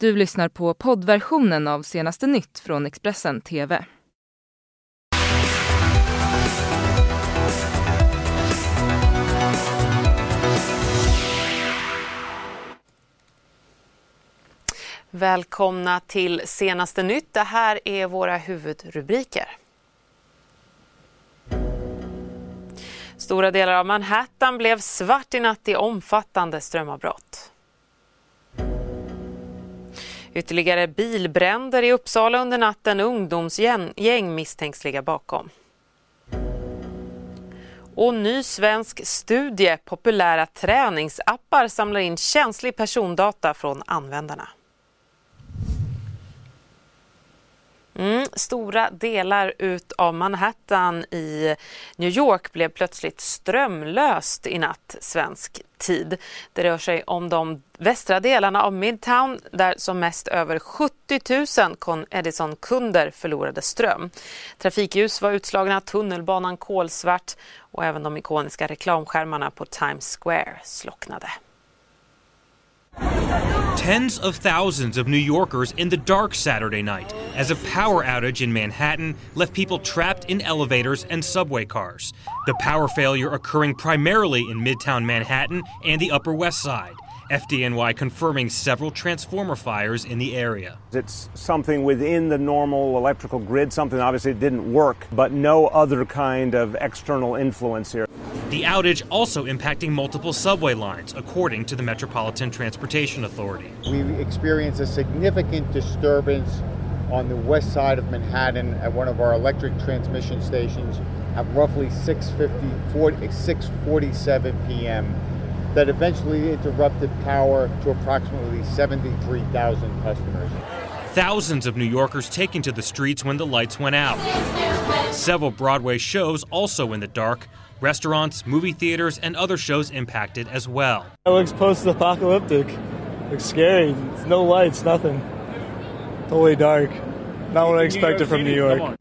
Du lyssnar på poddversionen av senaste nytt från Expressen TV. Välkomna till senaste nytt. Det här är våra huvudrubriker. Stora delar av Manhattan blev svart i natt i omfattande strömavbrott. Ytterligare bilbränder i Uppsala under natten. Ungdomsgäng misstänks ligga bakom. Och ny svensk studie. Populära träningsappar samlar in känslig persondata från användarna. Mm, stora delar ut av Manhattan i New York blev plötsligt strömlöst i natt svensk tid. Det rör sig om de västra delarna av Midtown där som mest över 70 000 Con Edison-kunder förlorade ström. Trafikljus var utslagna, tunnelbanan kolsvart och även de ikoniska reklamskärmarna på Times Square slocknade. Tens of thousands of New Yorkers in the dark Saturday night as a power outage in Manhattan left people trapped in elevators and subway cars. The power failure occurring primarily in Midtown Manhattan and the Upper West Side. FDNY confirming several transformer fires in the area. It's something within the normal electrical grid, something obviously didn't work, but no other kind of external influence here. The outage also impacting multiple subway lines, according to the Metropolitan Transportation Authority. We experienced a significant disturbance on the west side of Manhattan at one of our electric transmission stations at roughly 6:50 6:47 p.m. that eventually interrupted power to approximately 73,000 customers. Thousands of New Yorkers taking to the streets when the lights went out. Several Broadway shows also in the dark. Restaurants, movie theaters, and other shows impacted as well. It looks post-apocalyptic. Looks scary. It's no lights, nothing. Totally dark. Not what I expected from New York.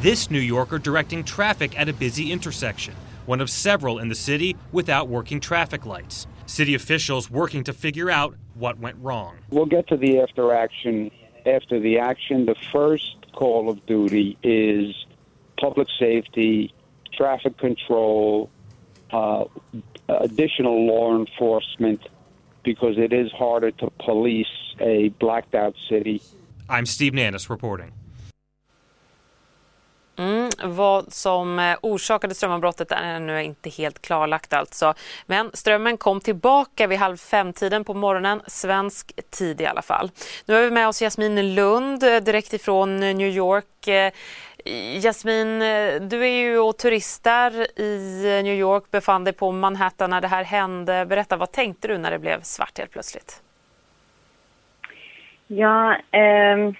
This New Yorker directing traffic at a busy intersection, one of several in the city without working traffic lights. City officials working to figure out what went wrong. We'll get to the after action. After the action, the first call of duty is public safety, traffic control, uh, additional law enforcement, because it is harder to police a blacked out city. I'm Steve Nannis reporting. Mm, vad som eh, orsakade strömavbrottet är ännu inte helt klarlagt alltså. Men strömmen kom tillbaka vid halv fem-tiden på morgonen, svensk tid i alla fall. Nu har vi med oss Jasmin Lund eh, direkt ifrån eh, New York. Jasmin, du är ju och turistar i New York, befann dig på Manhattan när det här hände. Berätta, vad tänkte du när det blev svart helt plötsligt? Ja, eh,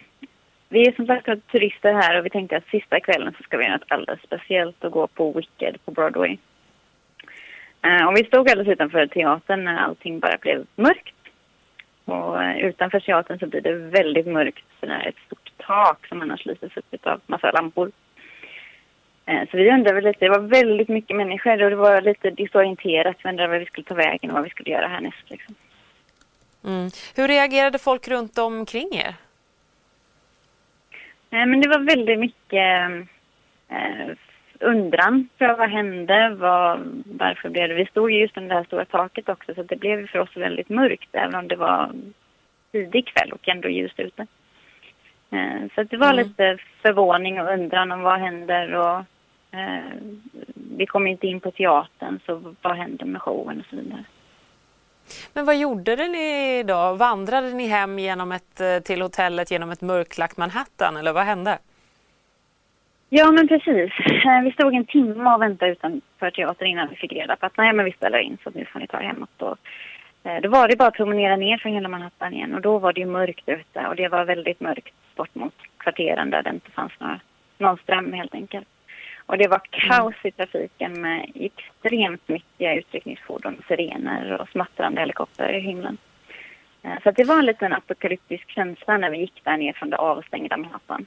vi är som sagt turister här och vi tänkte att sista kvällen så ska vi göra något alldeles speciellt och gå på Wicked på Broadway. Eh, och vi stod alldeles utanför teatern när allting bara blev mörkt. Och eh, utanför teatern så blir det väldigt mörkt för det är ett stort tak som annars lyses upp av massa lampor. Eh, så vi undrade lite, det var väldigt mycket människor och det var lite disorienterat. Vi undrade vad vi skulle ta vägen och vad vi skulle göra härnäst. Liksom. Mm. Hur reagerade folk runt omkring er? Nej, men det var väldigt mycket eh, undran för vad hände, vad, varför blev det... Vi stod ju just under det här stora taket också så det blev för oss väldigt mörkt även om det var tidig kväll och ändå ljust ute. Eh, så det var mm. lite förvåning och undran om vad händer och eh, vi kom inte in på teatern så vad händer med showen och så vidare. Men vad gjorde ni då? Vandrade ni hem genom ett, eh, till hotellet genom ett mörklagt Manhattan eller vad hände? Ja men precis. Eh, vi stod en timme och väntade utanför teatern innan vi fick reda på att nej men vi ställer in så nu får ni ta hemåt. Och, eh, då var det bara att promenera ner från hela Manhattan igen och då var det ju mörkt ute och det var väldigt mörkt bort mot kvarteren där det inte fanns några, någon ström helt enkelt. Och det var kaos i trafiken med extremt mycket utryckningsfordon, sirener och smattrande helikoptrar i himlen. Eh, så det var en liten apokalyptisk känsla när vi gick där ner från det avstängda Manhattan.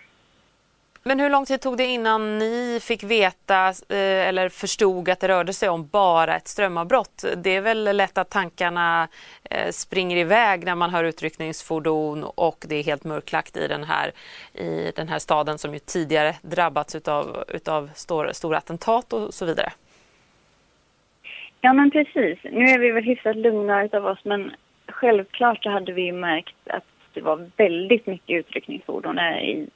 Men hur lång tid tog det innan ni fick veta eh, eller förstod att det rörde sig om bara ett strömavbrott? Det är väl lätt att tankarna eh, springer iväg när man hör utryckningsfordon och det är helt mörklagt i den här, i den här staden som ju tidigare drabbats utav, utav stora, stora attentat och så vidare. Ja men precis. Nu är vi väl hyfsat lugna utav oss men självklart så hade vi märkt att det var väldigt mycket utryckningsfordon eh, i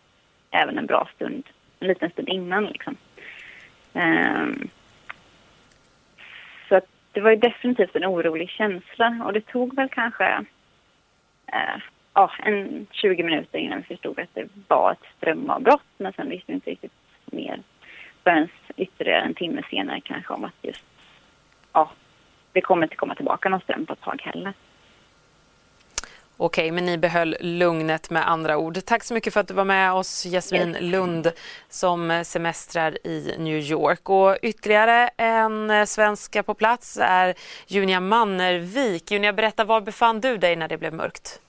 även en bra stund, en liten stund innan liksom. Um, så att det var ju definitivt en orolig känsla och det tog väl kanske uh, ja, en 20 minuter innan vi förstod att det var ett strömavbrott men sen visste vi inte riktigt mer förrän ytterligare en timme senare kanske om att just ja, det kommer inte komma tillbaka någon ström på ett tag heller. Okej, men ni behöll lugnet med andra ord. Tack så mycket för att du var med oss, Jasmin Lund, som semestrar i New York. Och ytterligare en svenska på plats är Junia Mannervik. Junia, berätta, var befann du dig när det blev mörkt?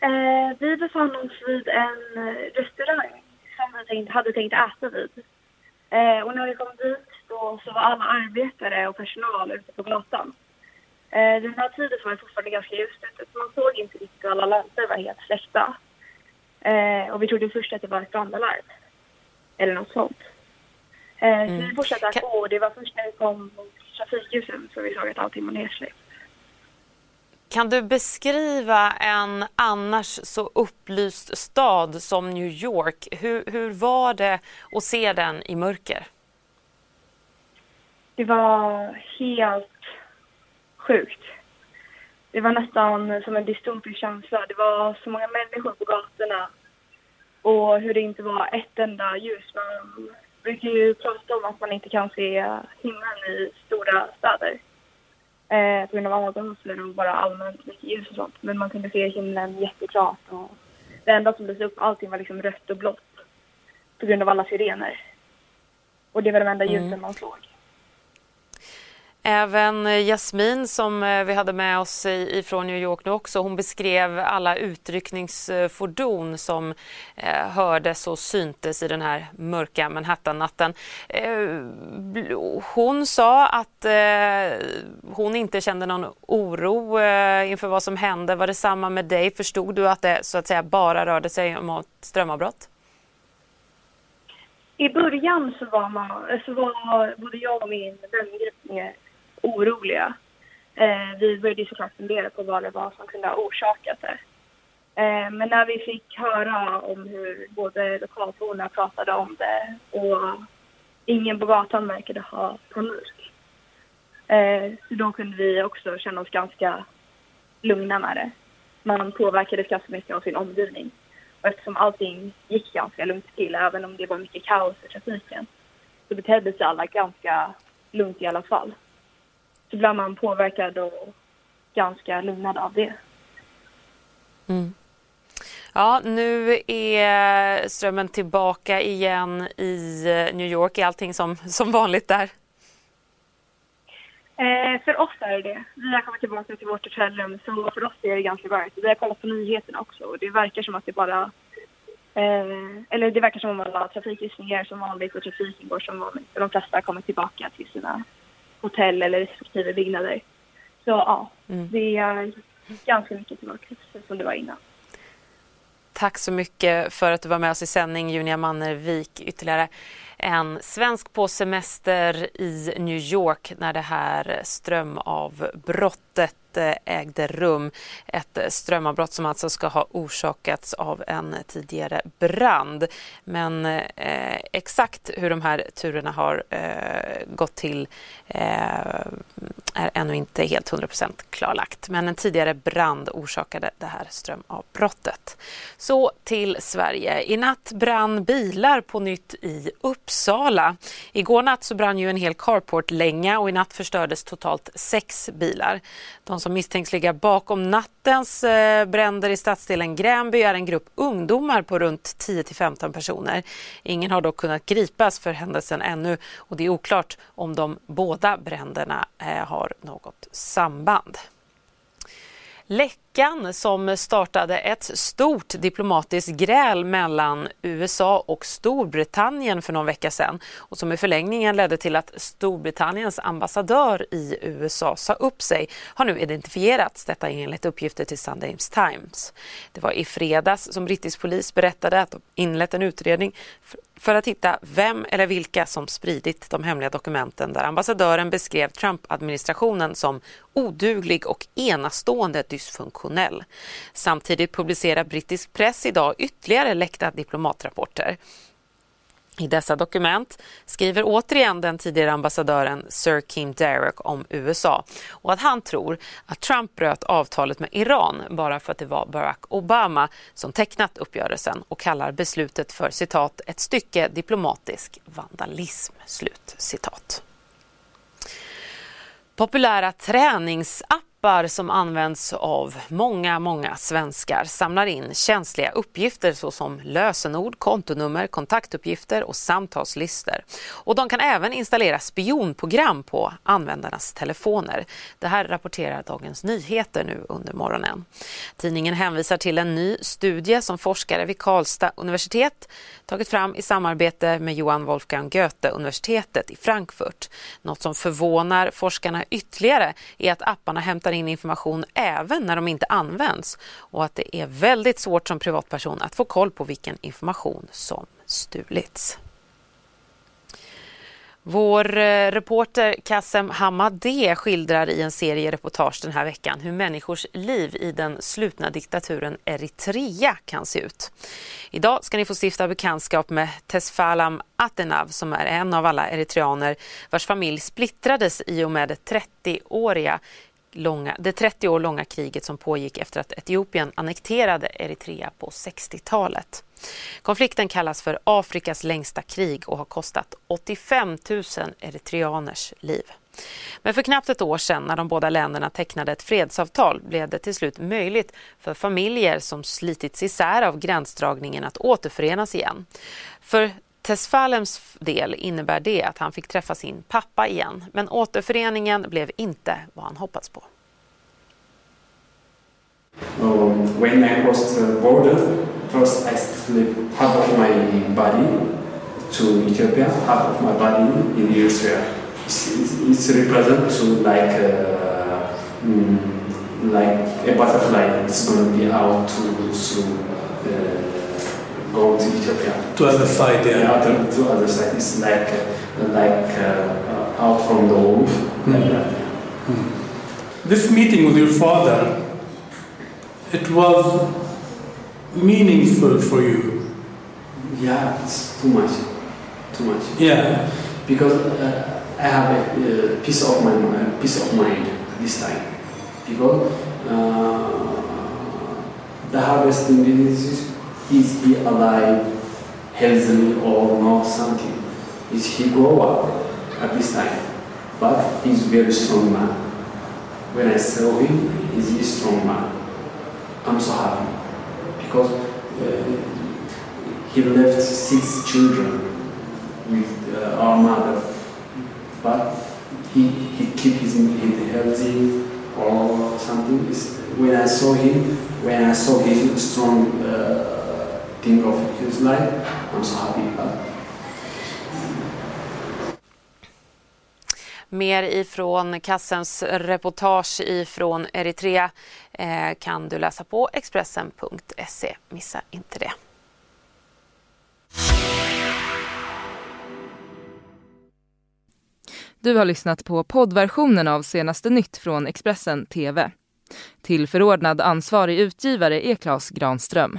Eh, vi befann oss vid en restaurang som vi tänkt, hade tänkt äta vid. Eh, och när vi kom dit då, så var alla arbetare och personal ute på gatan. Eh, den här tiden var det fortfarande ganska ljust ute, så man såg inte riktigt alla lampor var helt släckta. Eh, och vi trodde först att det var ett brandalarm. Eller något sånt. Mm. Så vi fortsatte att gå och det var först när vi kom mot trafikljusen som vi såg att allting var nedsläckt. Kan du beskriva en annars så upplyst stad som New York? Hur, hur var det att se den i mörker? Det var helt sjukt. Det var nästan som en dystopisk känsla. Det var så många människor på gatorna och hur det inte var ett enda ljus. Man brukar ju prata om att man inte kan se himlen i stora städer eh, på grund av avgaser och bara allmänt mycket ljus och sånt. Men man kunde se himlen jätteklart och det enda som lyste upp allting var liksom rött och blått på grund av alla sirener. Och det var de enda ljusen mm. man såg. Även eh, Jasmin som eh, vi hade med oss ifrån New York nu också, hon beskrev alla utryckningsfordon som eh, hördes och syntes i den här mörka Manhattan-natten. Hon sa att hon inte kände någon oro inför vad som hände. Var det samma med dig? Förstod du att det så att säga bara rörde sig om ett strömavbrott? I början så var, man, så var både jag och min vängrupp oroliga. Eh, vi började såklart fundera på vad det var som kunde ha orsakat det. Eh, men när vi fick höra om hur både lokalborna pratade om det och ingen på gatan verkade ha panik. Eh, så då kunde vi också känna oss ganska lugna med det. Man påverkades ganska mycket av sin omgivning. Och eftersom allting gick ganska lugnt till, även om det var mycket kaos i trafiken, så betedde sig alla ganska lugnt i alla fall så blir man påverkad och ganska lugnad av det. Mm. Ja, nu är strömmen tillbaka igen i eh, New York. Är allting som, som vanligt där? Eh, för oss är det. Vi har kommit tillbaka till vårt hotellrum så för oss är det ganska bra. Vi har kollat på nyheterna också och det verkar som att det bara... Eh, eller det verkar som att alla trafikljusningar som vanligt och trafiken går som vanligt. De flesta har kommit tillbaka till sina hotell eller respektive byggnader. Så ja, mm. det är ganska mycket tillbaka som det var innan. Tack så mycket för att du var med oss i sändning, Junia Mannervik. Ytterligare en svensk på semester i New York när det här strömavbrottet Eh, ägde rum. Ett strömavbrott som alltså ska ha orsakats av en tidigare brand. Men eh, exakt hur de här turerna har eh, gått till eh, är ännu inte helt 100% klarlagt. Men en tidigare brand orsakade det här strömavbrottet. Så till Sverige. I natt brann bilar på nytt i Uppsala. Igår natt så brann ju en hel carportlänga och i natt förstördes totalt sex bilar. De som misstänks ligga bakom nattens eh, bränder i stadsdelen Gränby är en grupp ungdomar på runt 10 15 personer. Ingen har dock kunnat gripas för händelsen ännu och det är oklart om de båda bränderna eh, har något samband. Läckan som startade ett stort diplomatiskt gräl mellan USA och Storbritannien för någon vecka sedan och som i förlängningen ledde till att Storbritanniens ambassadör i USA sa upp sig har nu identifierats, detta enligt uppgifter till Sunday Times. Det var i fredags som brittisk polis berättade att de inlett en utredning för att hitta vem eller vilka som spridit de hemliga dokumenten där ambassadören beskrev Trump-administrationen som oduglig och enastående dysfunktionell. Samtidigt publicerar brittisk press idag ytterligare läckta diplomatrapporter. I dessa dokument skriver återigen den tidigare ambassadören Sir Kim Derek om USA och att han tror att Trump bröt avtalet med Iran bara för att det var Barack Obama som tecknat uppgörelsen och kallar beslutet för citat ett stycke diplomatisk vandalism. Slut citat. Populära träningsappar appar som används av många, många svenskar samlar in känsliga uppgifter såsom lösenord, kontonummer, kontaktuppgifter och samtalslistor. Och de kan även installera spionprogram på användarnas telefoner. Det här rapporterar Dagens Nyheter nu under morgonen. Tidningen hänvisar till en ny studie som forskare vid Karlstad universitet tagit fram i samarbete med Johan Wolfgang Goethe-universitetet i Frankfurt. Något som förvånar forskarna ytterligare är att apparna hämtar in information även när de inte används och att det är väldigt svårt som privatperson att få koll på vilken information som stulits. Vår eh, reporter Kassem Hamadeh skildrar i en serie reportage den här veckan hur människors liv i den slutna diktaturen Eritrea kan se ut. Idag ska ni få stifta bekantskap med Tesfalam Atenav som är en av alla eritreaner vars familj splittrades i och med det 30-åriga långa, det 30 år långa kriget som pågick efter att Etiopien annekterade Eritrea på 60-talet. Konflikten kallas för Afrikas längsta krig och har kostat 85 000 eritreaners liv. Men för knappt ett år sedan när de båda länderna tecknade ett fredsavtal blev det till slut möjligt för familjer som slitits isär av gränsdragningen att återförenas igen. För Tesfalems del innebär det att han fick träffa sin pappa igen, men återföreningen blev inte vad han hoppats på. Um, when I crossed the border, first I slipped half of my body to Ethiopia, half of my body in Eritrea. It's, it's, represent to like a, uh, mm, like a butterfly. It's going to be out to through uh, go to Ethiopia. To other side, yeah. yeah to, to other side. It's like uh, like uh, out from the womb. Mm. Like that. Mm. This meeting with your father, it was meaningful for you. Yeah, it's too much, too much. Yeah, because uh, I have a, a peace of my mind, peace of mind this time, because uh, the harvesting diseases is he alive, healthy or not something? Is he grow up at this time? But he's very strong man. When I saw him, he's a strong man. I'm so happy because uh, he left six children with uh, our mother, but he, he keep his head healthy or something. When I saw him, when I saw his strong uh, think of his life. I'm so happy about Mer ifrån Kassens reportage ifrån Eritrea eh, kan du läsa på Expressen.se. Missa inte det. Du har lyssnat på poddversionen av senaste nytt från Expressen TV. Till förordnad ansvarig utgivare är Klas Granström.